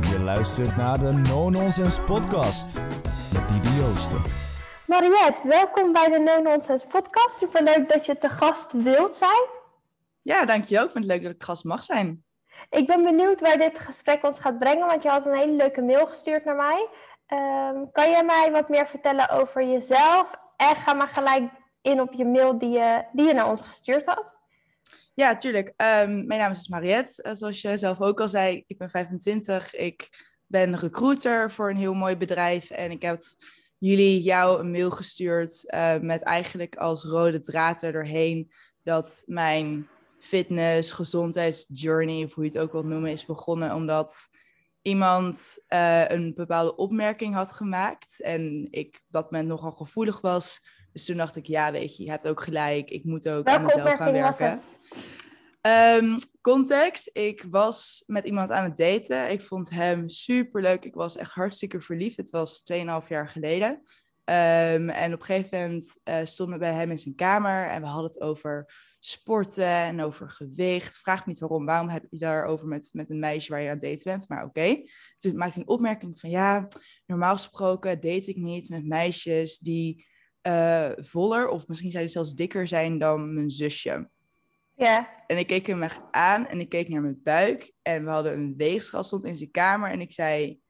Je luistert naar de No Nonsense Podcast met Didi Joosten. Mariette, welkom bij de No Nonsense Podcast. Superleuk dat je te gast wilt zijn. Ja, dankjewel. Ik vind het leuk dat ik gast mag zijn. Ik ben benieuwd waar dit gesprek ons gaat brengen, want je had een hele leuke mail gestuurd naar mij. Ehm, kan jij mij wat meer vertellen over jezelf? En ga maar gelijk in op je mail die je, die je naar ons gestuurd had. Ja, tuurlijk. Ehm, mijn naam is dus Mariette. Uh, zoals je zelf ook al zei, ik ben 25. Ik ben recruiter voor een heel mooi bedrijf. En ik heb jullie jou een mail gestuurd uh, met eigenlijk als rode draad er doorheen dat mijn fitness, gezondheidsjourney, of hoe je het ook wilt noemen, is begonnen omdat iemand uh, een bepaalde opmerking had gemaakt en ik dat moment nogal gevoelig was. Dus toen dacht ik, ja, weet je, je hebt ook gelijk. Ik moet ook Welke aan mezelf gaan werken. Um, context, ik was met iemand aan het daten. Ik vond hem super leuk. Ik was echt hartstikke verliefd. Het was 2,5 jaar geleden. Um, en op een gegeven moment uh, stonden we bij hem in zijn kamer en we hadden het over sporten en over gewicht. Vraag me niet waarom. Waarom heb je daarover met, met een meisje waar je aan het daten bent? Maar oké. Toen maakte hij een opmerking van ja, normaal gesproken date ik niet met meisjes die uh, voller of misschien die zelfs dikker zijn dan mijn zusje. Ja. En ik keek hem echt aan en ik keek naar mijn buik. En we hadden een weegschaal stond in zijn kamer. En ik zei,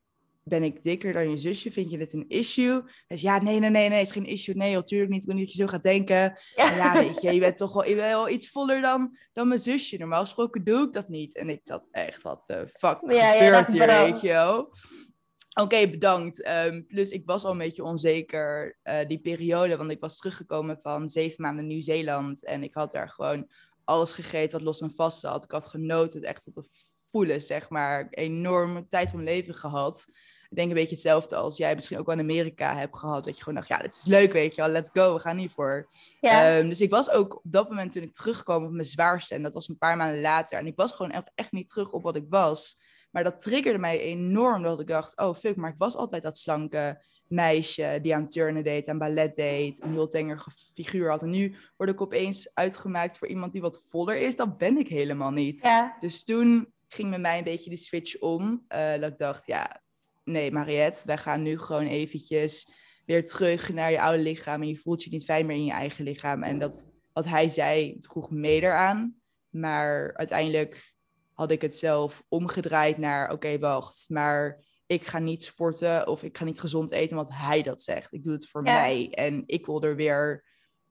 ben ik dikker dan je zusje? Vind je dit een issue? Hij zei, ja, nee, nee, nee, nee, het is geen issue. Nee, natuurlijk niet. Ik wil niet dat je zo gaat denken. Ja. ja, weet je, je bent toch wel, je bent wel iets voller dan, dan mijn zusje. Normaal gesproken doe ik dat niet. En ik zat echt, wat de fuck ja, gebeurt ja, hier, weet je wel? Oké, okay, bedankt. Um, plus ik was al een beetje onzeker uh, die periode, want ik was teruggekomen van zeven maanden Nieuw-Zeeland. En ik had daar gewoon alles gegeten wat los en vast zat. Ik had genoten, het echt tot de voelen, zeg maar. Enorme tijd van leven gehad. Ik denk een beetje hetzelfde als jij misschien ook wel in Amerika hebt gehad. Dat je gewoon dacht, ja, dit is leuk, weet je wel. Let's go, we gaan hiervoor. Ja. Um, dus ik was ook op dat moment toen ik terugkwam op mijn zwaarste. En dat was een paar maanden later. En ik was gewoon echt, echt niet terug op wat ik was. Maar dat triggerde mij enorm. Dat ik dacht, oh fuck, maar ik was altijd dat slanke meisje die aan turnen deed, aan ballet deed, een heel tenger figuur had. En nu word ik opeens uitgemaakt voor iemand die wat voller is. Dat ben ik helemaal niet. Ja. Dus toen ging met mij een beetje de switch om. Uh, dat ik dacht, ja, nee Mariette, wij gaan nu gewoon eventjes weer terug naar je oude lichaam. En je voelt je niet fijn meer in je eigen lichaam. En dat wat hij zei, droeg mee eraan. Maar uiteindelijk had ik het zelf omgedraaid naar, oké, okay, wacht, maar ik ga niet sporten of ik ga niet gezond eten, want hij dat zegt. Ik doe het voor Ja. mij en ik wil er weer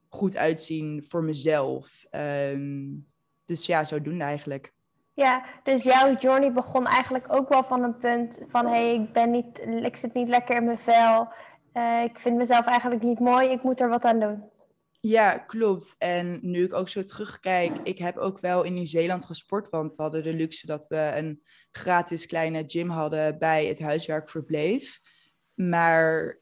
goed uitzien voor mezelf. Um, dus ja, zodoende eigenlijk. Ja, dus jouw journey begon eigenlijk ook wel van een punt van... hé, hey, ik, ben niet, ik zit niet lekker in mijn vel. Uh, ik vind mezelf eigenlijk niet mooi, ik moet er wat aan doen. Ja, klopt. En nu ik ook zo terugkijk, ik heb ook wel in Nieuw-Zeeland gesport, want we hadden de luxe dat we een gratis kleine gym hadden bij het huiswerkverbleef. Maar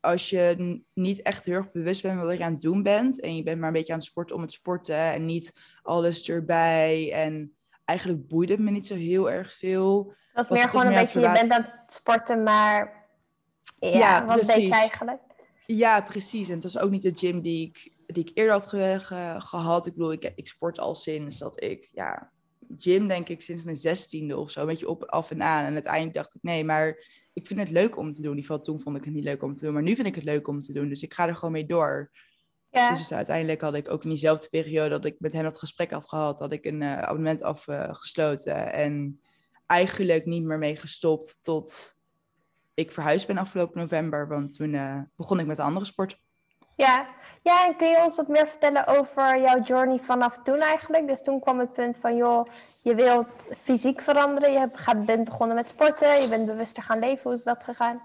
als je niet echt heel erg bewust bent wat je aan het doen bent en je bent maar een beetje aan het sporten om het sporten en niet alles erbij en eigenlijk boeide het me niet zo heel erg veel. Het was, was meer gewoon een beetje, je bent aan het sporten, maar ja, ja wat deed je eigenlijk? Ja, precies. En het was ook niet de gym die ik, die ik eerder had ge, ge, gehad. Ik bedoel, ik, ik sport al sinds dat ik, ja, gym denk ik sinds mijn zestiende of zo. Een beetje op, af en aan. En uiteindelijk dacht ik, nee, maar ik vind het leuk om te doen. In ieder geval toen vond ik het niet leuk om te doen. Maar nu vind ik het leuk om te doen. Dus ik ga er gewoon mee door. Ja. Dus uiteindelijk had ik ook in diezelfde periode dat ik met hem dat gesprek had gehad, had ik een uh, abonnement afgesloten. Uh, en eigenlijk niet meer mee gestopt tot ik verhuisd ben afgelopen november. Want toen uh, begon ik met andere sport. Ja. ja, en kun je ons wat meer vertellen over jouw journey vanaf toen eigenlijk? Dus toen kwam het punt van, joh, je wilt fysiek veranderen. Je gaat, bent begonnen met sporten. Je bent bewuster gaan leven. Hoe is dat gegaan?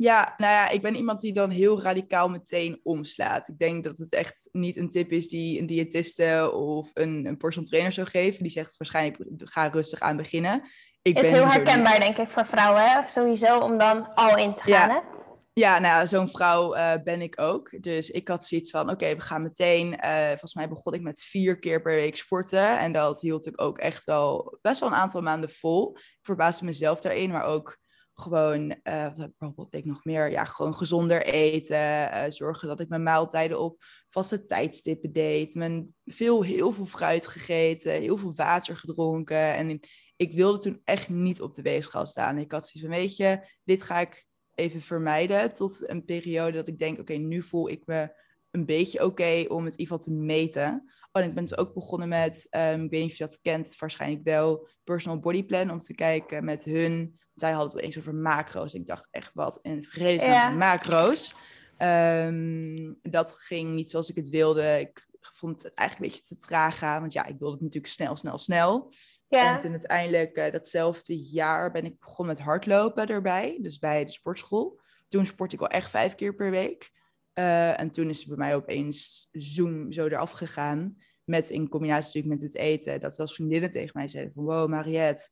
Ja, nou ja, ik ben iemand die dan heel radicaal meteen omslaat. Ik denk dat het echt niet een tip is die een diëtiste of een, een personal trainer zou geven. Die zegt waarschijnlijk, ga rustig aan beginnen. Ik is ben heel zo herkenbaar, niet. denk ik, voor vrouwen, hè? sowieso, om dan al in te gaan. Ja. Hè? Ja, nou, zo'n vrouw uh, ben ik ook. Dus ik had zoiets van, oké, okay, we gaan meteen... Uh, volgens mij begon ik met vier keer per week sporten. En dat hield ik ook echt wel best wel een aantal maanden vol. Ik verbaasde mezelf daarin, maar ook gewoon... Uh, wat heb bijvoorbeeld ik nog meer? Ja, gewoon gezonder eten. zorgen dat ik mijn maaltijden op vaste tijdstippen deed. Mijn veel, heel veel fruit gegeten. Heel veel water gedronken. En ik wilde toen echt niet op de weegschaal staan. Ik had zoiets van, weet je, dit ga ik even vermijden tot een periode dat ik denk, oké, nu voel ik me een beetje oké om het in ieder geval te meten. Oh, en ik ben dus ook begonnen met, um, ik weet niet of je dat kent, waarschijnlijk wel, personal body plan, om te kijken met hun. Zij hadden het eens over macro's. Ik dacht echt, wat in vredesnaam ja. macro's. Um, dat ging niet zoals ik het wilde. Ik vond het eigenlijk een beetje te traag gaan, want ja, ik wilde het natuurlijk snel, snel, snel. Ja. En uiteindelijk, uh, datzelfde jaar, ben ik begonnen met hardlopen erbij. Dus bij de sportschool. Toen sport ik wel echt vijf keer per week. Uh, en toen is het bij mij opeens zoom zo eraf gegaan. Met in combinatie natuurlijk met het eten. Dat zelfs vriendinnen tegen mij zeiden van... Wow, Mariette,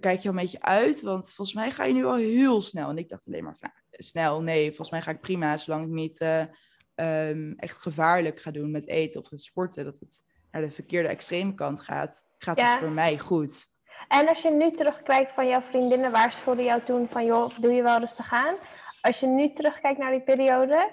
kijk je al een beetje uit? Want volgens mij ga je nu al heel snel. En ik dacht alleen maar van, nou, snel, nee. Volgens mij ga ik prima, zolang ik niet uh, um, echt gevaarlijk ga doen met eten of met sporten. Dat het naar de verkeerde extreme kant gaat, gaat ja. het voor mij goed. En als je nu terugkijkt van jouw vriendinnen, waar ze jou toen van, joh, doe je wel rustig aan? Als je nu terugkijkt naar die periode,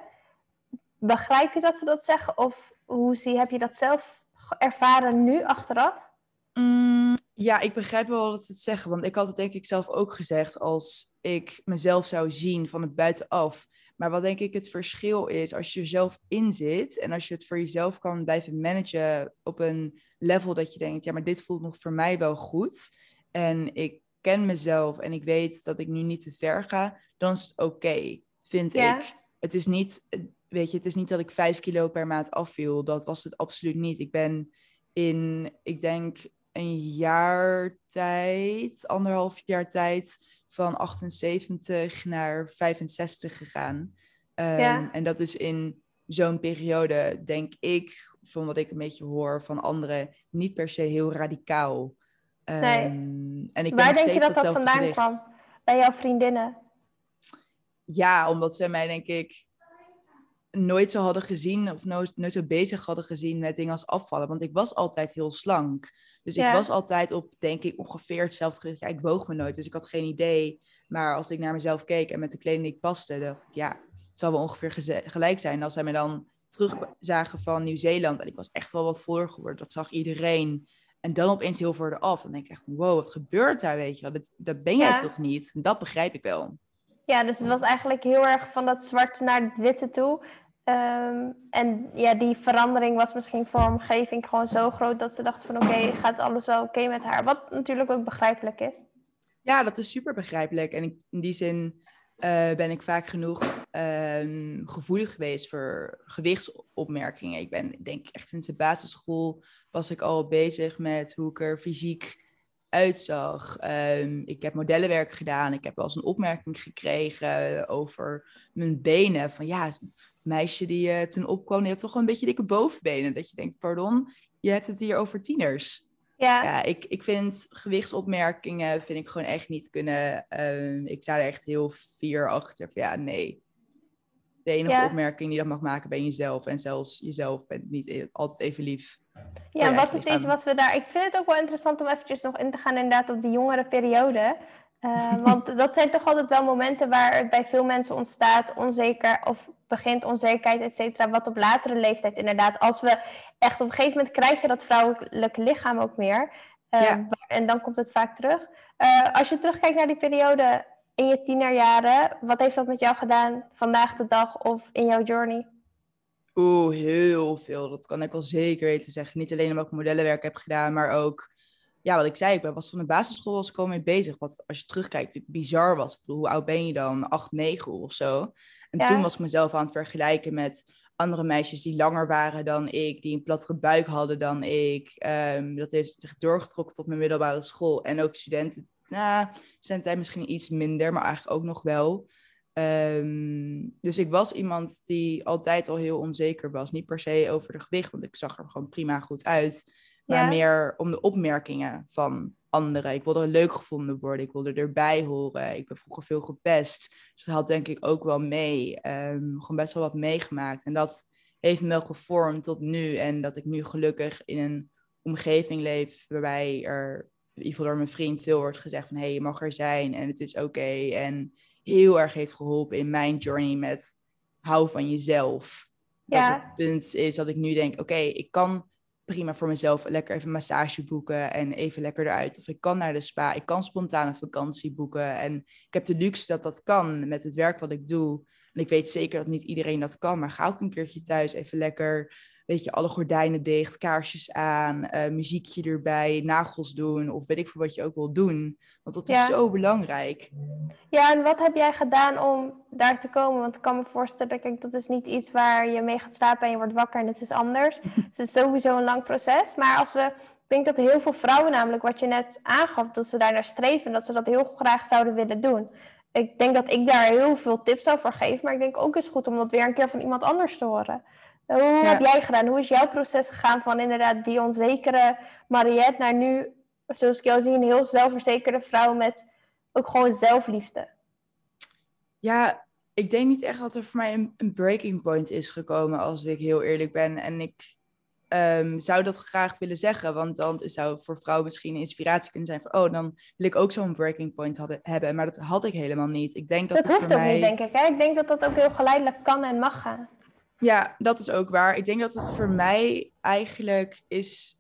begrijp je dat ze dat zeggen? Of hoe zie, heb je dat zelf ervaren nu achteraf? Mm, ja, ik begrijp wel wat het zeggen. Want ik had het denk ik zelf ook gezegd als ik mezelf zou zien van het buitenaf. Maar wat denk ik het verschil is, als je jezelf inzit en als je het voor jezelf kan blijven managen op een level dat je denkt, ja, maar dit voelt nog voor mij wel goed. En ik ken mezelf en ik weet dat ik nu niet te ver ga, dan is het oké, vind ik. Het is niet, weet je, het is niet dat ik vijf kilo per maand afviel. Dat was het absoluut niet. Ik ben in, ik denk, een jaar tijd, anderhalf jaar tijd, van 78 naar 65 gegaan. Um, En dat is in zo'n periode, denk ik, van wat ik een beetje hoor van anderen, niet per se heel radicaal. Um, nee. En ik Waar denk je dat dat vandaan gewicht. kwam? Bij jouw vriendinnen? Ja, omdat ze mij, denk ik, nooit zo hadden gezien of nooit, nooit zo bezig hadden gezien met dingen als afvallen. Want ik was altijd heel slank. Dus ik was altijd op, denk ik, ongeveer hetzelfde gewicht. Ja, ik woog me nooit, dus ik had geen idee. Maar als ik naar mezelf keek en met de kleding die ik paste, dacht ik, ja, het zal wel ongeveer gelijk zijn. Als zij me dan terugzagen van Nieuw-Zeeland en ik was echt wel wat voller geworden, dat zag iedereen. En dan opeens heel verder af. Dan denk ik echt, wow, wat gebeurt daar, weet je wel? Dat, dat ben jij toch niet? En dat begrijp ik wel. Ja, dus het was eigenlijk heel erg van dat zwarte naar het witte toe. Um, en ja, die verandering was misschien voor omgeving gewoon zo groot dat ze dachten van oké, gaat alles wel oké met haar? Wat natuurlijk ook begrijpelijk is. Ja, dat is super begrijpelijk. En in die zin uh, ben ik vaak genoeg um, gevoelig geweest voor gewichtsopmerkingen. Ik ben denk ik echt sinds de basisschool was ik al bezig met hoe ik er fysiek uitzag. Um, ik heb modellenwerk gedaan. Ik heb wel eens een opmerking gekregen over mijn benen. Van ja, meisje die uh, toen opkwam, die had toch wel een beetje dikke bovenbenen. Dat je denkt, pardon, je hebt het hier over tieners. Ja, ja ik, ik vind gewichtsopmerkingen vind ik gewoon echt niet kunnen. Um, ik sta er echt heel fier achter. Van, ja, nee. De enige opmerking die dat mag maken ben jezelf. En zelfs jezelf bent niet e-, altijd even lief. Ja, wat is iets wat we daar... Ik vind het ook wel interessant om eventjes nog in te gaan inderdaad op die jongere periode. Uh, want dat zijn toch altijd wel momenten waar het bij veel mensen ontstaat, onzeker of begint onzekerheid, et cetera, wat op latere leeftijd inderdaad. Als we echt op een gegeven moment krijg je dat vrouwelijke lichaam ook meer. Uh, ja. En dan komt het vaak terug. Uh, als je terugkijkt naar die periode in je tienerjaren, wat heeft dat met jou gedaan vandaag de dag of in jouw journey? Oeh, heel veel. Dat kan ik wel zeker weten zeggen. Niet alleen omdat ik modellenwerk heb gedaan, maar ook, ja, wat ik zei, ik was van de basisschool was ik al mee bezig. Wat als je terugkijkt, bizar was. Ik bedoel, hoe oud ben je dan? 8, 9 of zo. En toen was ik mezelf aan het vergelijken met andere meisjes die langer waren dan ik, die een plattere buik hadden dan ik. Um, dat heeft zich doorgetrokken tot mijn middelbare school. En ook studenten, nou, zijn misschien iets minder, maar eigenlijk ook nog wel. Um, dus ik was iemand die altijd al heel onzeker was. Niet per se over de gewicht, want ik zag er gewoon prima goed uit. Maar meer om de opmerkingen van anderen. Ik wilde leuk gevonden worden. Ik wilde erbij horen. Ik ben vroeger veel gepest. Dus dat had denk ik ook wel mee. Um, gewoon best wel wat meegemaakt. En dat heeft me wel gevormd tot nu. En dat ik nu gelukkig in een omgeving leef waarbij er, in ieder geval door mijn vriend, veel wordt gezegd van hé, hey, je mag er zijn en het is oké. En heel erg heeft geholpen in mijn journey met hou van jezelf. Ja. Dat het punt is dat ik nu denk, oké, ik kan prima voor mezelf lekker even massage boeken en even lekker eruit. Of ik kan naar de spa, ik kan spontaan een vakantie boeken. En ik heb de luxe dat dat kan met het werk wat ik doe. En ik weet zeker dat niet iedereen dat kan, maar ga ook een keertje thuis even lekker weet je, alle gordijnen dicht, kaarsjes aan, uh, muziekje erbij, nagels doen of weet ik veel wat je ook wil doen. Want dat is zo belangrijk. Ja, en wat heb jij gedaan om daar te komen? Want ik kan me voorstellen, kijk, dat is niet iets waar je mee gaat slapen en je wordt wakker en het is anders. dus het is sowieso een lang proces. Maar als we, ik denk dat heel veel vrouwen namelijk, wat je net aangaf, dat ze daar naar streven, dat ze dat heel graag zouden willen doen. Ik denk dat ik daar heel veel tips over geef, maar ik denk ook is goed om dat weer een keer van iemand anders te horen. Hoe heb jij gedaan? Hoe is jouw proces gegaan van inderdaad die onzekere Mariette naar nu, zoals ik jou zie, een heel zelfverzekerde vrouw met ook gewoon zelfliefde? Ja, ik denk niet echt dat er voor mij een, een breaking point is gekomen, als ik heel eerlijk ben. En ik um, zou dat graag willen zeggen, want dan zou voor vrouwen misschien een inspiratie kunnen zijn van, oh, dan wil ik ook zo'n breaking point hadden, hebben. Maar dat had ik helemaal niet. Ik denk dat, dat het hoeft ook mij... niet, denk ik. Hè? Ik denk dat dat ook heel geleidelijk kan en mag gaan. Ja, dat is ook waar. Ik denk dat het voor mij eigenlijk is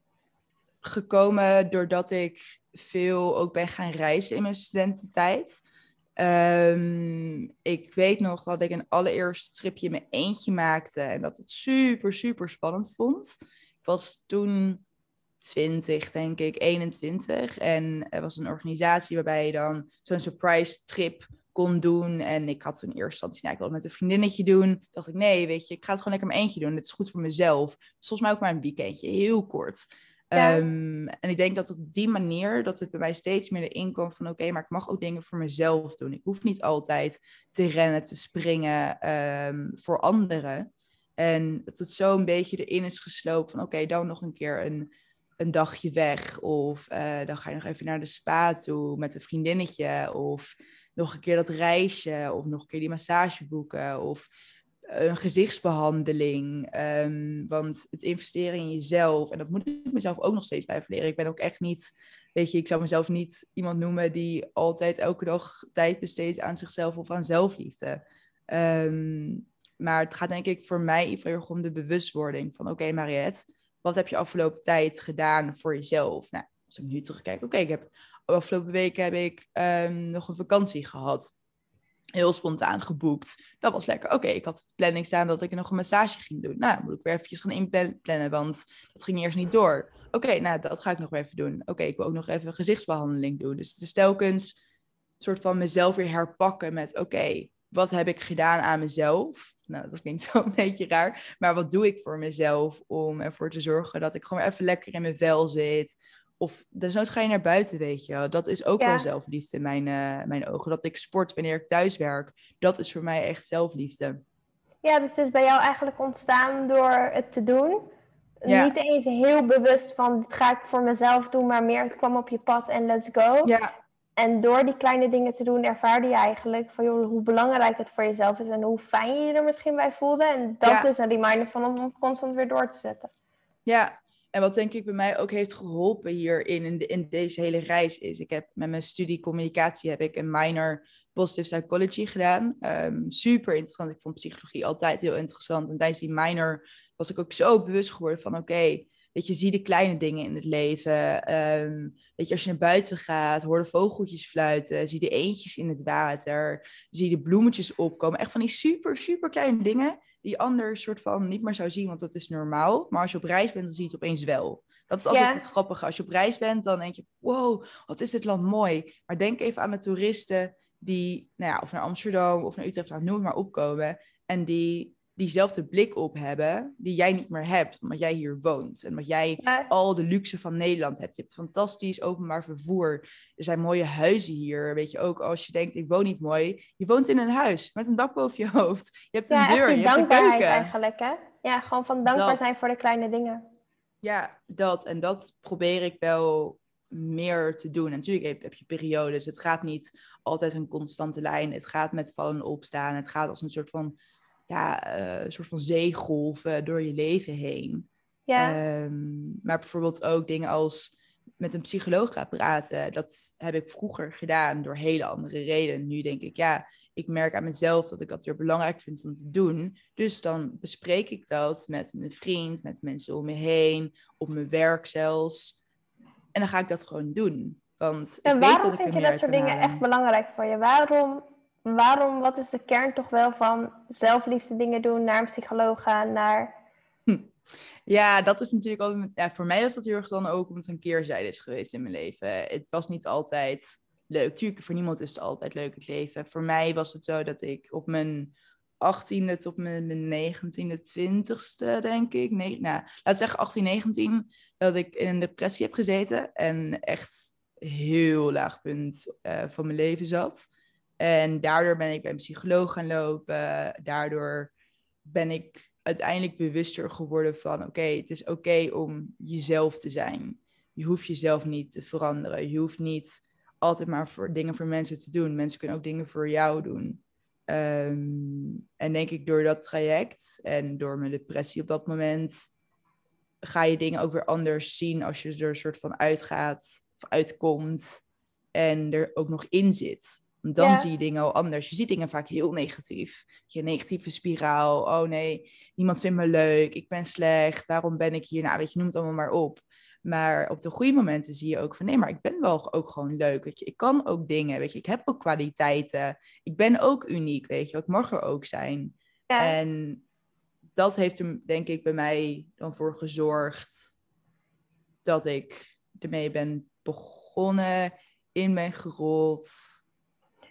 gekomen doordat ik veel ook ben gaan reizen in mijn studententijd. Um, ik weet nog dat ik een allereerste tripje in eentje maakte en dat het super, super spannend vond. Ik was toen 20, denk ik, 21. En er was een organisatie waarbij je dan zo'n surprise trip kon doen. En ik had toen eerst instantie, nou, ik wilde met een vriendinnetje doen. Toen dacht ik, nee, weet je, ik ga het gewoon lekker mijn eentje doen. Het is goed voor mezelf. Volgens mij ook maar een weekendje, heel kort. Ehm, en ik denk dat op die manier, dat het bij mij steeds meer erin kwam van, oké, maar ik mag ook dingen voor mezelf doen. Ik hoef niet altijd te rennen, te springen um, voor anderen. En dat het zo een beetje erin is gesloopt van, oké, dan nog een keer een een dagje weg. Of uh, dan ga je nog even naar de spa toe met een vriendinnetje. Of nog een keer dat reisje of nog een keer die massage boeken of een gezichtsbehandeling. Um, want het investeren in jezelf, en dat moet ik mezelf ook nog steeds blijven leren. Ik ben ook echt niet, weet je, ik zou mezelf niet iemand noemen die altijd elke dag tijd besteedt aan zichzelf of aan zelfliefde. Um, maar het gaat denk ik voor mij heel erg om de bewustwording van, oké okay, Mariette, wat heb je afgelopen tijd gedaan voor jezelf? Nou, als ik nu terugkijk, oké, ik heb afgelopen weken heb ik um, nog een vakantie gehad. Heel spontaan geboekt. Dat was lekker. Oké, ik had de planning staan dat ik nog een massage ging doen. Nou, dan moet ik weer eventjes gaan inplannen, want dat ging eerst niet door. Oké, nou, dat ga ik nog even doen. Oké, ik wil ook nog even gezichtsbehandeling doen. Dus het is telkens een soort van mezelf weer herpakken met... Oké, wat heb ik gedaan aan mezelf? Nou, dat klinkt zo een beetje raar. Maar wat doe ik voor mezelf om ervoor te zorgen dat ik gewoon even lekker in mijn vel zit? Of desnoods ga je naar buiten, weet je. Dat is ook wel zelfliefde in mijn, uh, mijn ogen. Dat ik sport wanneer ik thuis werk. Dat is voor mij echt zelfliefde. Ja, dus het is bij jou eigenlijk ontstaan door het te doen. Niet eens heel bewust van, dit ga ik voor mezelf doen. Maar meer, het kwam op je pad en let's go. Ja. En door die kleine dingen te doen, ervaarde je eigenlijk van joh, hoe belangrijk het voor jezelf is en hoe fijn je je er misschien bij voelde. En dat is een reminder van om constant weer door te zetten. Ja, en wat denk ik bij mij ook heeft geholpen hierin, in, in deze hele reis, is ik heb met mijn studie communicatie heb ik een minor positive psychology gedaan. Um, super interessant. Ik vond psychologie altijd heel interessant. En tijdens die minor was ik ook zo bewust geworden van oké, weet je, zie de kleine dingen in het leven. Um, weet je, als je naar buiten gaat, hoor de vogeltjes fluiten, zie de eentjes in het water, zie de bloemetjes opkomen. Echt van die super, super kleine dingen die je anders soort van niet meer zou zien, want dat is normaal. Maar als je op reis bent, dan zie je het opeens wel. Dat is altijd het grappige. Als je op reis bent, dan denk je, wow, wat is dit land mooi. Maar denk even aan de toeristen die, nou ja, of naar Amsterdam of naar Utrecht, nou, noem maar opkomen. En die diezelfde blik op hebben die jij niet meer hebt, omdat jij hier woont. En omdat jij al de luxe van Nederland hebt. Je hebt fantastisch openbaar vervoer. Er zijn mooie huizen hier. Weet je ook, als je denkt, ik woon niet mooi. Je woont in een huis met een dak boven je hoofd. Je hebt een ja, deur, je hebt een keuken. eigenlijk, hè? Ja, gewoon van dankbaar zijn voor de kleine dingen. Ja, dat. En dat probeer ik wel meer te doen. En natuurlijk heb, heb je periodes. Het gaat niet altijd een constante lijn. Het gaat met vallen en opstaan. Het gaat als een soort van ja, uh, een soort van zeegolven door je leven heen. Ja. Um, maar bijvoorbeeld ook dingen als met een psycholoog ga praten, dat heb ik vroeger gedaan door hele andere redenen. Nu denk ik, ja, ik merk aan mezelf dat ik dat weer belangrijk vind om te doen. Dus dan bespreek ik dat met mijn vriend, met mensen om me heen, op mijn werk zelfs. En dan ga ik dat gewoon doen. Want en ik waarom weet dat ik vind je dat soort dingen halen. echt belangrijk voor je? Waarom, waarom, wat is de kern toch wel van zelfliefde dingen doen, naar een psycholoog gaan, naar... Ja, dat is natuurlijk altijd. Ja, voor mij was dat heel erg dan ook omdat het een keerzijde is geweest in mijn leven. Het was niet altijd leuk. Tuurlijk, voor niemand is het altijd leuk het leven. Voor mij was het zo dat ik op mijn 18e tot mijn, mijn 19e, 20ste, denk ik. Nee, nou, laat zeggen 18, 19, dat ik in een depressie heb gezeten. En echt heel laag punt eh, van mijn leven zat. En daardoor ben ik bij een psycholoog gaan lopen. Daardoor ben ik uiteindelijk bewuster geworden van... oké, het is oké om jezelf te zijn. Je hoeft jezelf niet te veranderen. Je hoeft niet altijd maar voor dingen voor mensen te doen. Mensen kunnen ook dingen voor jou doen. Ehm, en denk ik door dat traject en door mijn depressie op dat moment... ga je dingen ook weer anders zien als je er een soort van uitgaat of uitkomt... en er ook nog in zit. Dan Ja. zie je dingen al anders. Je ziet dingen vaak heel negatief. Je negatieve spiraal. Oh nee, niemand vindt me leuk. Ik ben slecht. Waarom ben ik hier? Nou, weet je, noem het allemaal maar op. Maar op de goede momenten zie je ook van nee, maar ik ben wel ook gewoon leuk. Weet je, ik kan ook dingen. Weet je, ik heb ook kwaliteiten. Ik ben ook uniek. Weet je, ik mag er ook zijn. Ja, En dat heeft er, denk ik, bij mij dan voor gezorgd dat ik ermee ben begonnen, in ben gerold.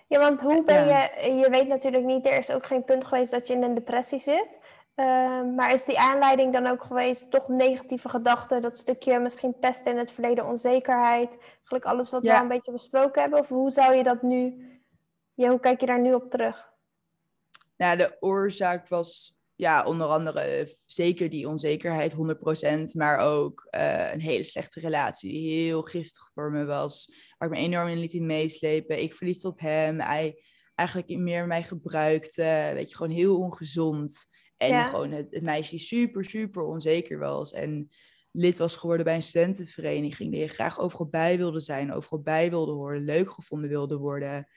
Ja want hoe ben ja. je... Je weet natuurlijk niet, er is ook geen punt geweest dat je in een depressie zit. Ehm, maar is die aanleiding dan ook geweest, toch negatieve gedachten, dat stukje misschien pest in het verleden, onzekerheid, eigenlijk alles wat we al een beetje besproken hebben? Of hoe zou je dat nu, ja, hoe kijk je daar nu op terug? Nou, de oorzaak was ja, onder andere eh, zeker die onzekerheid, 100%, maar ook eh, een hele slechte relatie die heel giftig voor me was, waar ik me enorm in liet in meeslepen. Ik verliefd op hem, hij eigenlijk meer mij gebruikte, weet je, gewoon heel ongezond. En Ja. gewoon het, het meisje die super, super onzeker was en lid was geworden bij een studentenvereniging, die je graag overal bij wilde zijn, overal bij wilde horen, leuk gevonden wilde worden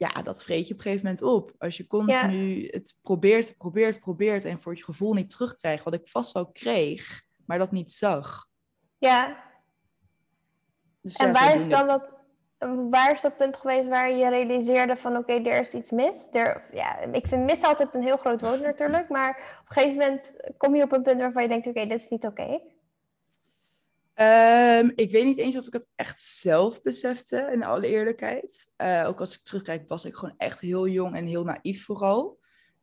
ja, dat vreet je op een gegeven moment op. Als je continu het probeert, probeert, probeert en voor je gevoel niet terugkrijgt, wat ik vast wel kreeg, maar dat niet zag. Ja, Dus en ja, waar is dan dat, waar is dat punt geweest waar je realiseerde van oké, er is iets mis? Er, ja, ik vind mis altijd een heel groot woord natuurlijk, maar op een gegeven moment kom je op een punt waarvan je denkt oké, dit is niet oké. Ehm, ik weet niet eens of ik het echt zelf besefte, in alle eerlijkheid. Eh, ook als ik terugkijk, was ik gewoon echt heel jong en heel naïef vooral.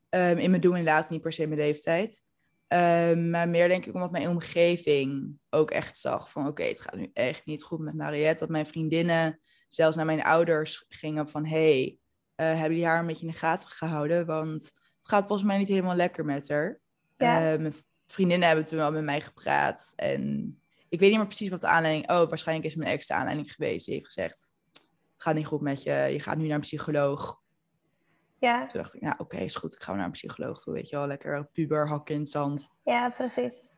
Ehm, in mijn doen en laten, niet per se mijn leeftijd. Ehm, maar meer denk ik omdat mijn omgeving ook echt zag van... oké, het gaat nu echt niet goed met Mariette. Dat mijn vriendinnen zelfs naar mijn ouders gingen van... hey, eh, hebben die haar een beetje in de gaten gehouden? Want het gaat volgens mij niet helemaal lekker met haar. Ja. Mijn vriendinnen hebben toen wel met mij gepraat. En ik weet niet meer precies wat de aanleiding... Oh, waarschijnlijk is mijn ex de aanleiding geweest. Die heeft gezegd, het gaat niet goed met je. Je gaat nu naar een psycholoog. Ja, Toen dacht ik, nou oké, is goed. Ik ga naar een psycholoog toe. Weet je wel, lekker puber, hakken in het zand. ja, precies.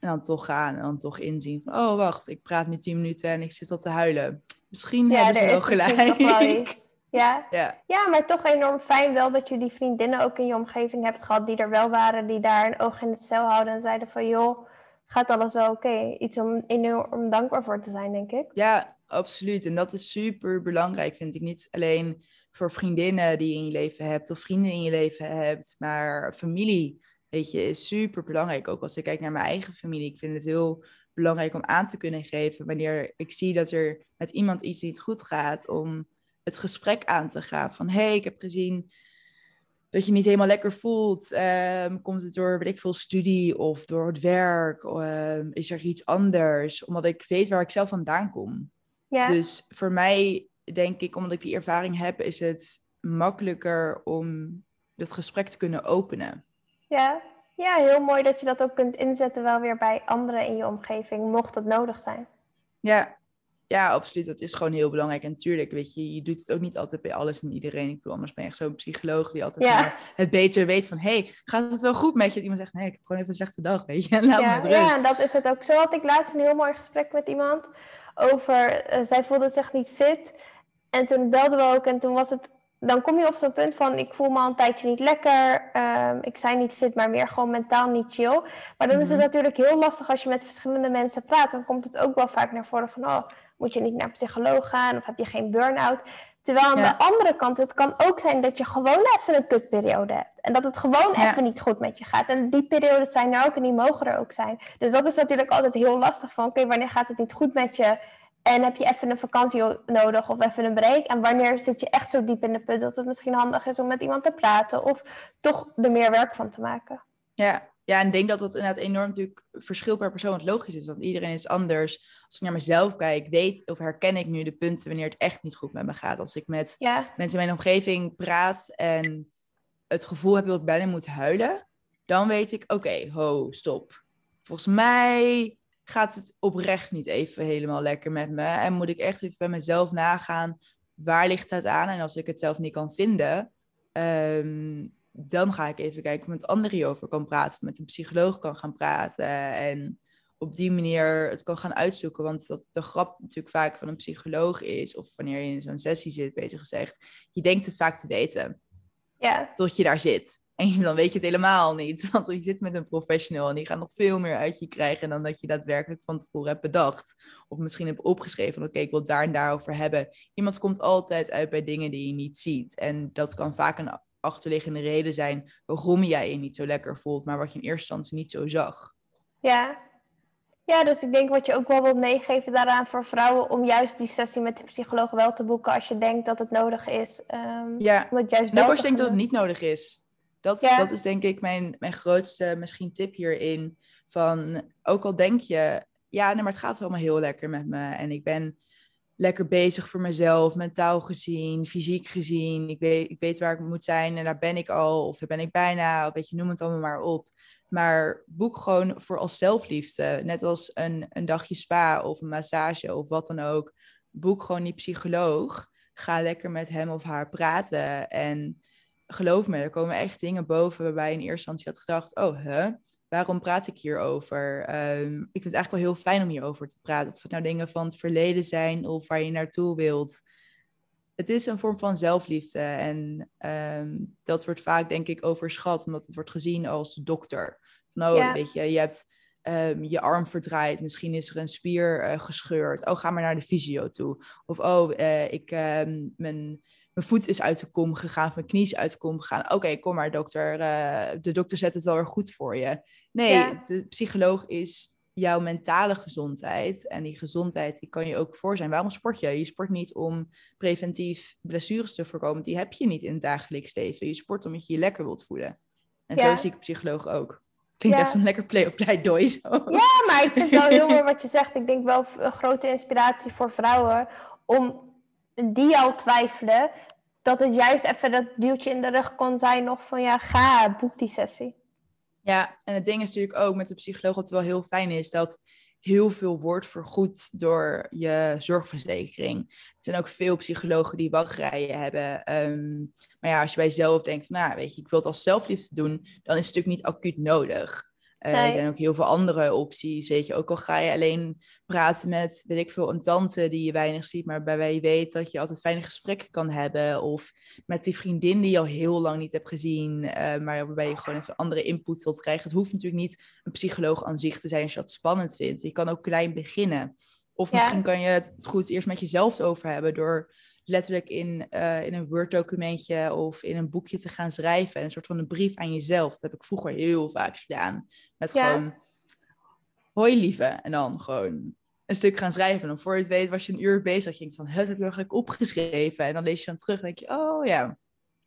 En dan toch gaan en dan toch inzien van... Oh, wacht, ik praat nu tien minuten en ik zit al te huilen. Misschien Ja, hebben ze wel gelijk. wel. Ja. ja, ja, maar toch enorm fijn wel dat je die vriendinnen ook in je omgeving hebt gehad die er wel waren, die daar een oog in het cel houden en zeiden van joh, gaat alles wel oké? Iets om enorm dankbaar voor te zijn, denk ik. ja, absoluut. En dat is super belangrijk, vind ik. Niet alleen voor vriendinnen die je in je leven hebt of vrienden in je leven hebt, maar familie, weet je, is super belangrijk. Ook als ik kijk naar mijn eigen familie. Ik vind het heel belangrijk om aan te kunnen geven wanneer ik zie dat er met iemand iets niet goed gaat, om het gesprek aan te gaan. Van hé, hey, ik heb gezien dat je niet helemaal lekker voelt. Ehm, komt het door, weet ik veel, studie of door het werk? Ehm, is er iets anders? Omdat ik weet waar ik zelf vandaan kom. Ja, Dus voor mij, denk ik, omdat ik die ervaring heb, is het makkelijker om het gesprek te kunnen openen. ja. ja, heel mooi dat je dat ook kunt inzetten wel weer bij anderen in je omgeving, mocht het nodig zijn. Ja, ja, absoluut. Dat is gewoon heel belangrijk. En natuurlijk, weet je, je doet het ook niet altijd bij alles en iedereen. Ik bedoel, anders ben je echt zo'n psycholoog die altijd Ja. het beter weet van... hey, gaat het wel goed met je? Dat iemand zegt, nee, ik heb gewoon even een slechte dag, weet je. Laat me Ja, ja, rust. en dat is het ook. Zo had ik laatst een heel mooi gesprek met iemand over, eh, zij voelde zich niet fit. En toen belden we ook en toen was het, dan kom je op zo'n punt van, ik voel me al een tijdje niet lekker. ehm, ik zijn niet fit, maar meer gewoon mentaal niet chill. Maar dan is het Mhm. natuurlijk heel lastig als je met verschillende mensen praat. Dan komt het ook wel vaak naar voren van, oh, moet je niet naar een psycholoog gaan of heb je geen burn-out? Terwijl aan Ja. de andere kant, het kan ook zijn dat je gewoon even een kutperiode hebt. En dat het gewoon Ja. even niet goed met je gaat. En die periodes zijn er ook en die mogen er ook zijn. Dus dat is natuurlijk altijd heel lastig van, oké, wanneer gaat het niet goed met je? En heb je even een vakantie nodig of even een break? En wanneer zit je echt zo diep in de put dat het misschien handig is om met iemand te praten of toch er meer werk van te maken? Ja. Ja, en ik denk dat dat inderdaad enorm natuurlijk verschil per persoon wat logisch is. Want iedereen is anders. Als ik naar mezelf kijk, weet of herken ik nu de punten wanneer het echt niet goed met me gaat. Als ik met Ja, mensen in mijn omgeving praat en het gevoel heb dat ik bijna moet huilen, dan weet ik, oké, ho, stop. Volgens mij gaat het oprecht niet even helemaal lekker met me. En moet ik echt even bij mezelf nagaan, waar ligt het aan? En als ik het zelf niet kan vinden, ehm, dan ga ik even kijken of ik met anderen hierover kan praten. Of met een psycholoog kan gaan praten. En op die manier het kan gaan uitzoeken. Want dat de grap natuurlijk vaak van een psycholoog is, of wanneer je in zo'n sessie zit, beter gezegd, je denkt het vaak te weten ja, tot je daar zit. En dan weet je het helemaal niet. Want je zit met een professional en die gaat nog veel meer uit je krijgen dan dat je daadwerkelijk van tevoren hebt bedacht. Of misschien hebt opgeschreven van oké, ik wil daar en daarover hebben. Iemand komt altijd uit bij dingen die je niet ziet. En dat kan vaak een achterliggende reden zijn waarom jij je niet zo lekker voelt, maar wat je in eerste instantie niet zo zag. ja. Ja, dus ik denk wat je ook wel wilt meegeven daaraan voor vrouwen om juist die sessie met de psycholoog wel te boeken als je denkt dat het nodig is. ehm, Ja, om het juist wel als je denkt dat het niet nodig is. Dat, Ja. dat is denk ik mijn, mijn grootste misschien tip hierin. Van, ook al denk je, ja, nee, maar het gaat wel allemaal heel lekker met me. En ik ben lekker bezig voor mezelf, mentaal gezien, fysiek gezien. Ik weet, ik weet waar ik moet zijn en daar ben ik al. Of daar ben ik bijna, of weet je, noem het allemaal maar op. Maar boek gewoon voor als zelfliefde. Net als een, een dagje spa of een massage of wat dan ook. Boek gewoon die psycholoog. Ga lekker met hem of haar praten. En geloof me, er komen echt dingen boven waarbij je in eerste instantie had gedacht: oh, hè, waarom praat ik hierover? Ehm ik vind het eigenlijk wel heel fijn om hierover te praten. Of het nou dingen van het verleden zijn of waar je naartoe wilt. Het is een vorm van zelfliefde en ehm, dat wordt vaak, denk ik, overschat, omdat het wordt gezien als dokter. Van, oh, Ja. weet je, je hebt ehm, je arm verdraaid, misschien is er een spier eh, gescheurd. Oh, ga maar naar de fysio toe. Of, oh, eh, ik, mijn, mijn voet is uit de kom gegaan, mijn knie is uit de kom gegaan. Oké, kom maar dokter, eh, de dokter zet het wel weer goed voor je. Nee, Ja. de psycholoog is jouw mentale gezondheid. En die gezondheid die kan je ook voor zijn. Waarom sport je? Je sport niet om preventief blessures te voorkomen. Die heb je niet in het dagelijks leven. Je sport omdat je je lekker wilt voelen. En Ja. zo zie ik psycholoog ook. Klinkt Ja. echt een lekker play pleidooi zo. Ja, maar ik vind wel heel mooi wat je zegt. Ik denk wel een grote inspiratie voor vrouwen om die al twijfelen, dat het juist even dat duwtje in de rug kon zijn nog van ja, ga, boek die sessie. Ja, en het ding is natuurlijk ook met de psycholoog wat wel heel fijn is, dat heel veel wordt vergoed door je zorgverzekering. Er zijn ook veel psychologen die wachtrijen hebben. Ehm, maar ja, als je bij jezelf denkt, van, nou weet je, ik wil het als zelfliefde doen, dan is het natuurlijk niet acuut nodig. Eh, Nee. Er zijn ook heel veel andere opties, weet je. Ook al ga je alleen praten met, weet ik veel, een tante die je weinig ziet, maar waarbij je weet dat je altijd fijne gesprekken kan hebben. Of met die vriendin die je al heel lang niet hebt gezien, eh, maar waarbij je gewoon even andere input wilt krijgen. Het hoeft natuurlijk niet een psycholoog aan zich te zijn als je dat spannend vindt. Je kan ook klein beginnen. Of Ja. misschien kan je het goed eerst met jezelf over hebben door letterlijk in, eh, in een Word-documentje of in een boekje te gaan schrijven. Een soort van een brief aan jezelf. Dat heb ik vroeger heel vaak gedaan. Met Ja. gewoon, hoi lieve. En dan gewoon een stuk gaan schrijven. En dan voor je het weet was je een uur bezig. Dat je denkt van, het heb ik eigenlijk opgeschreven. En dan lees je dan terug en denk je, oh ja.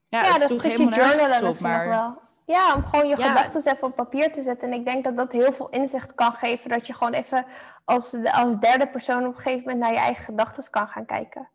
Ja, Ja, dat stukje journalen op, maar... wel. Ja, om gewoon je Ja. gedachten even op papier te zetten. En ik denk dat dat heel veel inzicht kan geven. Dat je gewoon even als, als derde persoon op een gegeven moment naar je eigen gedachten kan gaan kijken.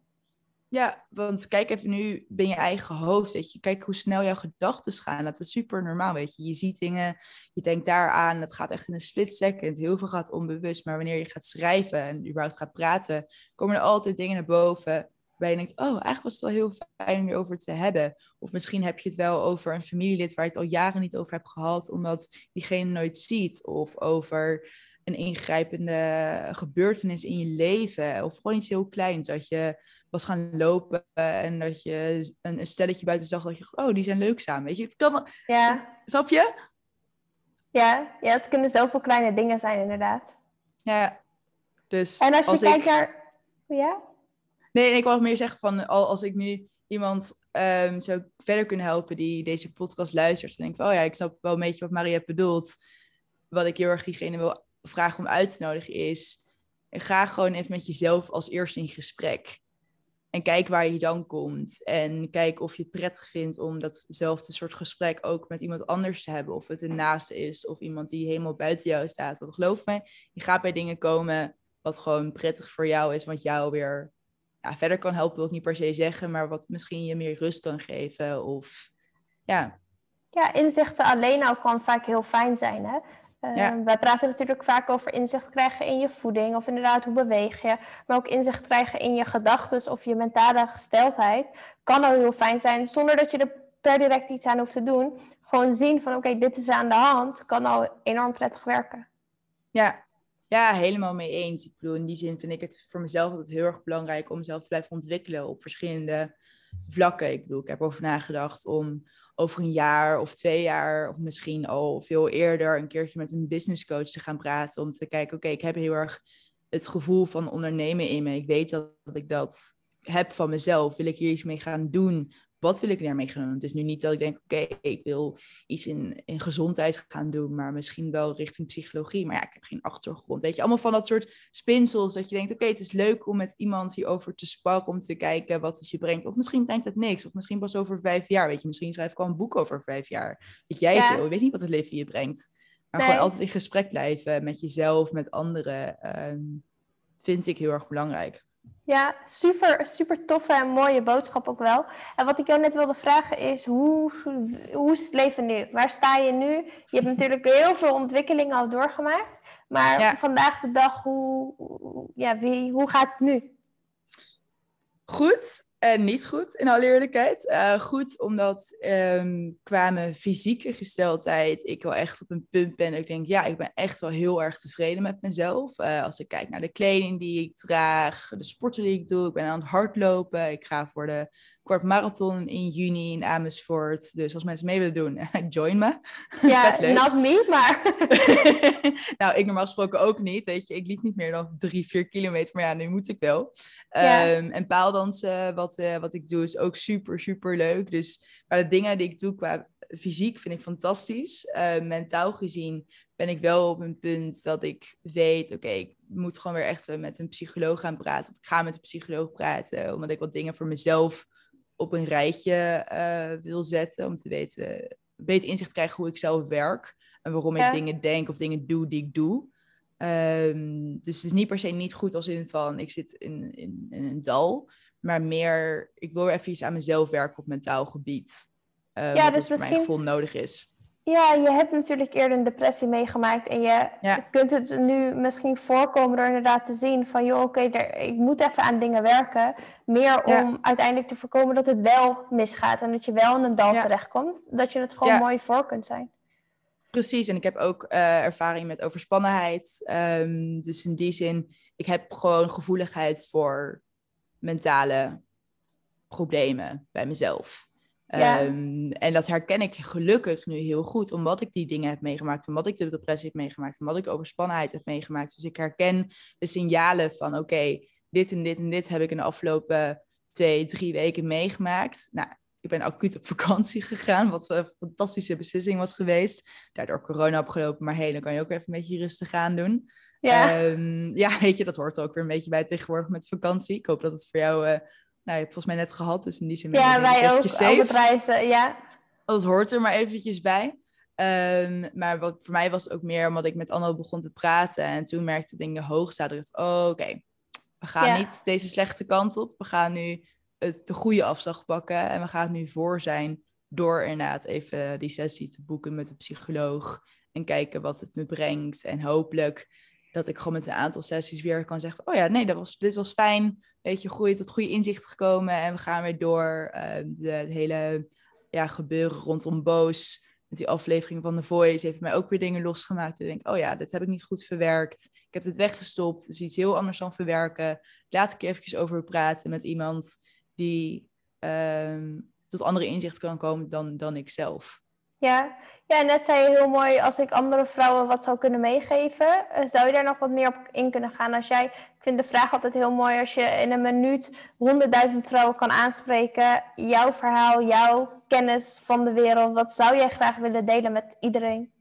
Ja, want kijk even nu ben je eigen hoofd, weet je. Kijk hoe snel jouw gedachten gaan. Dat is super normaal, weet je. Je ziet dingen, je denkt daaraan. Het gaat echt in een split second. Heel veel gaat onbewust. Maar wanneer je gaat schrijven en überhaupt gaat praten, komen er altijd dingen naar boven waar je denkt, oh, eigenlijk was het wel heel fijn om je over te hebben. Of misschien heb je het wel over een familielid waar je het al jaren niet over hebt gehad, omdat diegene nooit ziet. Of over een ingrijpende gebeurtenis in je leven. Of gewoon iets heel kleins, dat je was gaan lopen en dat je een, stelletje buiten zag dat je dacht, oh, die zijn leuk samen. Weet je, het kan... Ja. Snap je? Ja, ja, het kunnen zoveel kleine dingen zijn inderdaad. Ja, dus En als je kijkt naar... Ja? Nee, ik wou meer zeggen van, als ik nu iemand um, zou verder kunnen helpen die deze podcast luistert, dan denk ik, oh ja, ik snap wel een beetje wat Maria bedoelt. Wat ik heel erg diegene wil vragen om uit te nodigen is, ga gewoon even met jezelf als eerste in gesprek. En kijk waar je dan komt. En kijk of je het prettig vindt om datzelfde soort gesprek ook met iemand anders te hebben. Of het een naaste is of iemand die helemaal buiten jou staat. Want geloof me, je gaat bij dingen komen wat gewoon prettig voor jou is. Wat jou weer ja, verder kan helpen, wil ik niet per se zeggen. Maar wat misschien je meer rust kan geven. Of ja. Ja, inzichten alleen al kan vaak heel fijn zijn. Hè? Uh, Wij praten natuurlijk vaak over inzicht krijgen in je voeding of inderdaad hoe beweeg je. Maar ook inzicht krijgen in je gedachten of je mentale gesteldheid kan al heel fijn zijn zonder dat je er per direct iets aan hoeft te doen. Gewoon zien van oké, dit is aan de hand, kan al enorm prettig werken. Ja. ja, helemaal mee eens. Ik bedoel, in die zin vind ik het voor mezelf altijd heel erg belangrijk om mezelf te blijven ontwikkelen op verschillende vlakken. Ik bedoel, ik heb over nagedacht om over een jaar of twee jaar, of misschien al veel eerder, een keertje met een business coach te gaan praten. Om te kijken, oké, ik heb heel erg het gevoel van ondernemen in me. Ik weet dat ik dat heb van mezelf. Wil ik hier iets mee gaan doen? Wat wil ik daarmee gaan doen? Het is nu niet dat ik denk, oké, ik wil iets in, in gezondheid gaan doen, maar misschien wel richting psychologie. Maar ja, ik heb geen achtergrond. Weet je, allemaal van dat soort spinsels dat je denkt, oké, het is leuk om met iemand hierover te sparren, om te kijken wat het je brengt. Of misschien brengt het niks, of misschien pas over vijf jaar, weet je. Misschien schrijf ik al een boek over vijf jaar. Weet jij ja. veel, ik weet niet wat het leven je brengt. Maar gewoon altijd in gesprek blijven met jezelf, met anderen, ehm, vind ik heel erg belangrijk. Ja, super, super toffe en mooie boodschap ook wel. En wat ik jou net wilde vragen is, hoe, hoe is het leven nu? Waar sta je nu? Je hebt natuurlijk heel veel ontwikkelingen al doorgemaakt. Maar vandaag de dag, hoe, ja, wie, hoe gaat het nu? Goed en niet goed, in alle eerlijkheid. Uh, goed, omdat um, qua mijn fysieke gesteldheid ik wel echt op een punt ben. Ik denk, ja, ik ben echt wel heel erg tevreden met mezelf. Uh, als ik kijk naar de kleding die ik draag, de sporten die ik doe. Ik ben aan het hardlopen. Ik ga voor de kort marathon in juni in Amersfoort. Dus als mensen mee willen doen, join me. Ja, not me, maar... nou, ik normaal gesproken ook niet, weet je. Ik liep niet meer dan drie, vier kilometer, maar ja, nu moet ik wel. Ja. Um, en paaldansen, wat, uh, wat ik doe, is ook super, super leuk. Dus maar de dingen die ik doe qua fysiek vind ik fantastisch. Uh, mentaal gezien ben ik wel op een punt dat ik weet, oké, ik moet gewoon weer echt met een psycholoog gaan praten. Of ik ga met een psycholoog praten, omdat ik wat dingen voor mezelf op een rijtje uh, wil zetten. Om te weten, beter inzicht te krijgen hoe ik zelf werk. En waarom ik dingen denk of dingen doe die ik doe. Um, dus het is niet per se niet goed als in van ik zit in, in, in een dal. Maar meer, ik wil even iets aan mezelf werken op mentaal gebied. Uh, ja, dus voor mijn gevoel nodig is. Ja, je hebt natuurlijk eerder een depressie meegemaakt en je kunt het nu misschien voorkomen door inderdaad te zien van joh, oké, ik moet even aan dingen werken. Meer om uiteindelijk te voorkomen dat het wel misgaat en dat je wel in een dal terechtkomt. Dat je het gewoon mooi voor kunt zijn. Precies, en ik heb ook uh, ervaring met overspannenheid. Um, dus in die zin, ik heb gewoon gevoeligheid voor mentale problemen bij mezelf. Um, en dat herken ik gelukkig nu heel goed, omdat ik die dingen heb meegemaakt, omdat ik de depressie heb meegemaakt, omdat ik overspannenheid heb meegemaakt. Dus ik herken de signalen van, oké, dit en dit en dit heb ik in de afgelopen twee, drie weken meegemaakt. Nou, ik ben acuut op vakantie gegaan, wat een fantastische beslissing was geweest. Daardoor corona opgelopen, maar hé, dan kan je ook even een beetje rustig aan doen. Ja. Um, ja, weet je, dat hoort ook weer een beetje bij tegenwoordig met vakantie. Ik hoop dat het voor jou uh, nou, je hebt volgens mij net gehad, dus in die zin... Ja, wij ook, alle prijzen, ja. Dat hoort er maar eventjes bij. Um, maar wat, voor mij was het ook meer omdat ik met Anno begon te praten. En toen merkte dingen hoog staan. Dat ik dacht, oh, oké, we gaan niet deze slechte kant op. We gaan nu het, de goede afslag pakken. En we gaan het nu voor zijn door inderdaad even die sessie te boeken met een psycholoog. En kijken wat het me brengt. En hopelijk dat ik gewoon met een aantal sessies weer kan zeggen: Oh ja, nee, dat was, dit was fijn. Weet je, groei tot goede inzicht gekomen. En we gaan weer door. Uh, de, hele ja, gebeuren rondom Boos. Met die aflevering van The Voice heeft mij ook weer dingen losgemaakt. Ik denk: Oh ja, dit heb ik niet goed verwerkt. Ik heb het weggestopt. Het is iets heel anders dan verwerken. Laat ik eventjes over praten met iemand die um, tot andere inzichten kan komen dan, dan ik zelf. Ja. ja, net zei je heel mooi, als ik andere vrouwen wat zou kunnen meegeven, uh, zou je daar nog wat meer op in kunnen gaan? Als jij, ik vind de vraag altijd heel mooi, als je in een minuut honderdduizend vrouwen kan aanspreken, jouw verhaal, jouw kennis van de wereld, wat zou jij graag willen delen met iedereen?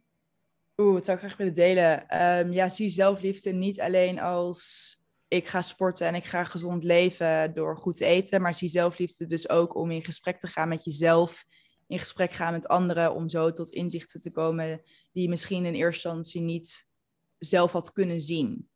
Oeh, wat zou ik graag willen delen? Um, ja, zie zelfliefde niet alleen als ik ga sporten en ik ga gezond leven door goed te eten, maar zie zelfliefde dus ook om in gesprek te gaan met jezelf in gesprek gaan met anderen om zo tot inzichten te komen die je misschien in eerste instantie niet zelf had kunnen zien.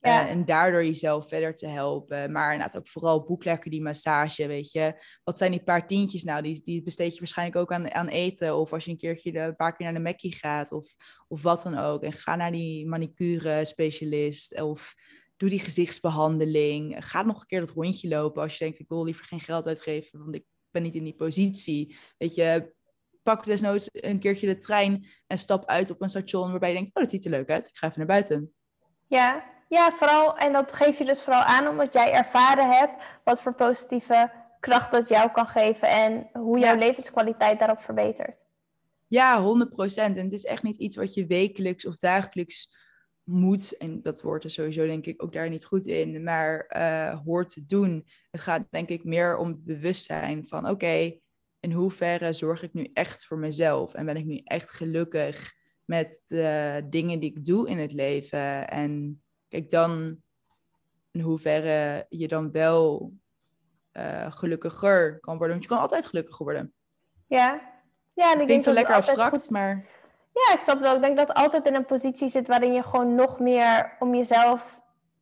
Ja. Uh, en daardoor jezelf verder te helpen. Maar inderdaad ook vooral boeklekker die massage, weet je. Wat zijn die paar tientjes nou? Die, die besteed je waarschijnlijk ook aan, aan eten. Of als je een keertje een paar keer naar de Mackie gaat. Of, of wat dan ook. En ga naar die manicure specialist. Of doe die gezichtsbehandeling. Ga nog een keer dat rondje lopen als je denkt... ik wil liever geen geld uitgeven, want ik ben niet in die positie. Weet je, pak desnoods een keertje de trein en stap uit op een station waarbij je denkt, oh, dat ziet er leuk uit. Ik ga even naar buiten. Ja, ja, vooral, en dat geef je dus vooral aan omdat jij ervaren hebt wat voor positieve kracht dat jou kan geven en hoe jouw levenskwaliteit daarop verbetert. Ja, 100 procent. En het is echt niet iets wat je wekelijks of dagelijks moet, en dat wordt er sowieso denk ik ook daar niet goed in, maar uh, hoort te doen. Het gaat denk ik meer om het bewustzijn van oké, in hoeverre zorg ik nu echt voor mezelf en ben ik nu echt gelukkig met de dingen die ik doe in het leven. En kijk dan in hoeverre je dan wel uh, gelukkiger kan worden, want je kan altijd gelukkiger worden. Ja, ja en het klinkt zo lekker abstract, maar ja, ik snap wel. Ik denk dat altijd in een positie zit waarin je gewoon nog meer om jezelf,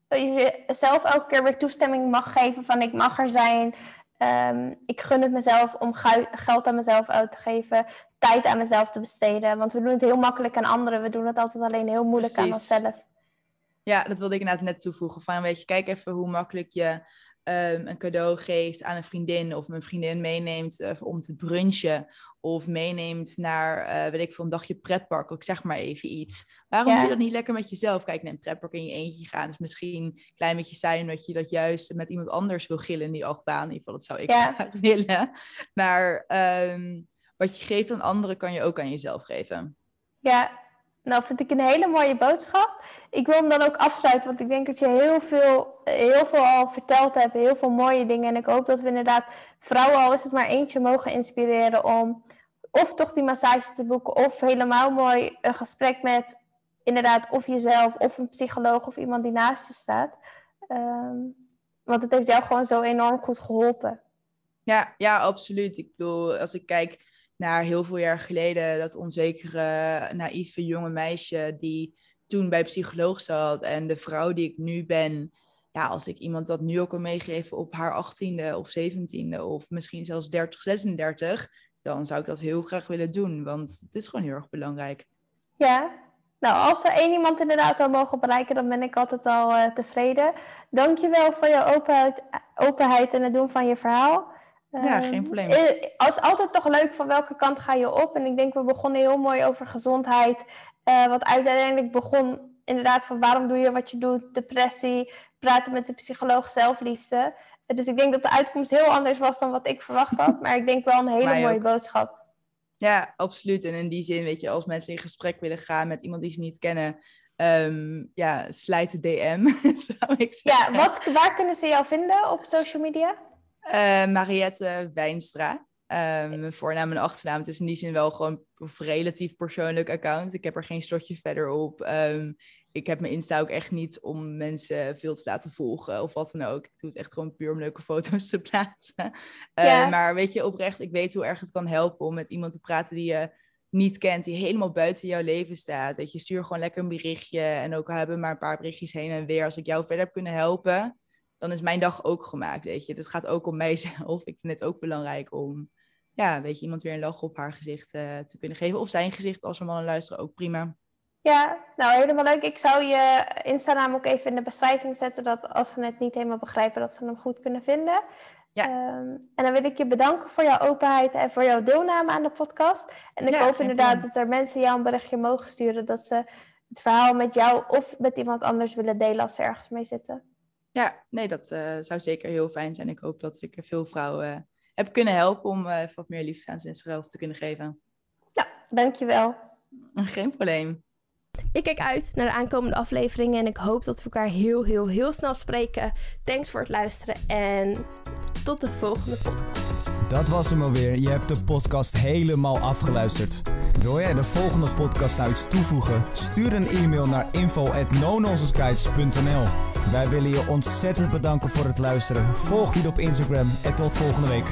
jezelf elke keer weer toestemming mag geven van ik mag er zijn. Um, ik gun het mezelf om geld aan mezelf uit te geven, tijd aan mezelf te besteden. Want we doen het heel makkelijk aan anderen. We doen het altijd alleen heel moeilijk aan onszelf. Ja, dat wilde ik inderdaad net toevoegen. Van, weet je, kijk even hoe makkelijk je um, een cadeau geeft aan een vriendin of een vriendin meeneemt uh, om te brunchen of meeneemt naar, uh, weet ik veel, een dagje pretpark, ik zeg maar even iets. Waarom ja. doe je dat niet lekker met jezelf? Kijk, naar een pretpark in je eentje gaan is misschien een klein beetje zijn dat je dat juist met iemand anders wil gillen in die achtbaan. In ieder geval, dat zou ik ja. graag willen. Maar um, wat je geeft aan anderen, kan je ook aan jezelf geven. Ja, nou, vind ik een hele mooie boodschap. Ik wil hem dan ook afsluiten, want ik denk dat je heel veel, heel veel al verteld hebt, heel veel mooie dingen. En ik hoop dat we inderdaad vrouwen, al is het maar eentje, mogen inspireren om of toch die massage te boeken, of helemaal mooi een gesprek met inderdaad of jezelf, of een psycholoog, of iemand die naast je staat. Um, want het heeft jou gewoon zo enorm goed geholpen. Ja, ja, absoluut. Ik bedoel, als ik kijk naar heel veel jaar geleden, dat onzekere, naïeve jonge meisje die toen bij psycholoog zat en de vrouw die ik nu ben, ja, als ik iemand dat nu ook kan meegeven op haar 18e of 17e of misschien zelfs 30, 36, dan zou ik dat heel graag willen doen, want het is gewoon heel erg belangrijk. Ja, nou, als er één iemand inderdaad al mogen bereiken, dan ben ik altijd al uh, tevreden. Dankjewel voor je openheid, openheid en het doen van je verhaal. Ja, geen ehm, probleem. Het is altijd toch leuk van welke kant ga je op. En ik denk, we begonnen heel mooi over gezondheid. Uh, wat uiteindelijk begon inderdaad van waarom doe je wat je doet, depressie, praten met de psycholoog, zelfliefde. Dus ik denk dat de uitkomst heel anders was dan wat ik verwacht had. Maar ik denk wel een hele mooie boodschap. Ja, absoluut. En in die zin, weet je, als mensen in gesprek willen gaan met iemand die ze niet kennen, um, ja, slijt de DM, zou ik zeggen. Ja, wat, waar kunnen ze jou vinden op social media? Uh, Mariette Wijnstra. Um, mijn voornaam en achternaam. Het is in die zin wel gewoon een relatief persoonlijk account. Ik heb er geen slotje verder op. Um, ik heb mijn Insta ook echt niet om mensen veel te laten volgen of wat dan ook. Ik doe het echt gewoon puur om leuke foto's te plaatsen. Uh, maar weet je, oprecht, ik weet hoe erg het kan helpen om met iemand te praten die je niet kent, die helemaal buiten jouw leven staat. Weet je, stuur gewoon lekker een berichtje. En ook al hebben maar een paar berichtjes heen en weer. Als ik jou verder heb kunnen helpen, dan is mijn dag ook gemaakt, weet je. Het gaat ook om mijzelf. Ik vind het ook belangrijk om, ja, weet je, iemand weer een lach op haar gezicht eh, te kunnen geven. Of zijn gezicht, als we mannen luisteren, ook prima. Ja, nou helemaal leuk. Ik zou je Insta-naam ook even in de beschrijving zetten, dat als ze het niet helemaal begrijpen, dat ze hem goed kunnen vinden. Ja. Ehm, en dan wil ik je bedanken voor jouw openheid en voor jouw deelname aan de podcast. En ik Ja, hoop inderdaad dat er mensen jou een berichtje mogen sturen dat ze het verhaal met jou of met iemand anders willen delen als ze ergens mee zitten. Ja, nee, dat eh, zou zeker heel fijn zijn. Ik hoop dat ik er veel vrouwen eh, heb kunnen helpen om eh, wat meer liefde aan zichzelf te kunnen geven. Dankjewel. Geen probleem. Ik kijk uit naar de aankomende afleveringen en ik hoop dat we elkaar heel, heel, heel snel spreken. Thanks voor het luisteren en tot de volgende podcast. Dat was hem alweer. Je hebt de podcast helemaal afgeluisterd. Wil jij de volgende podcast nou iets toevoegen? Stuur een e-mail naar info@nononsenseguides.nl. Wij willen je ontzettend bedanken voor het luisteren. Volg die op Instagram en tot volgende week.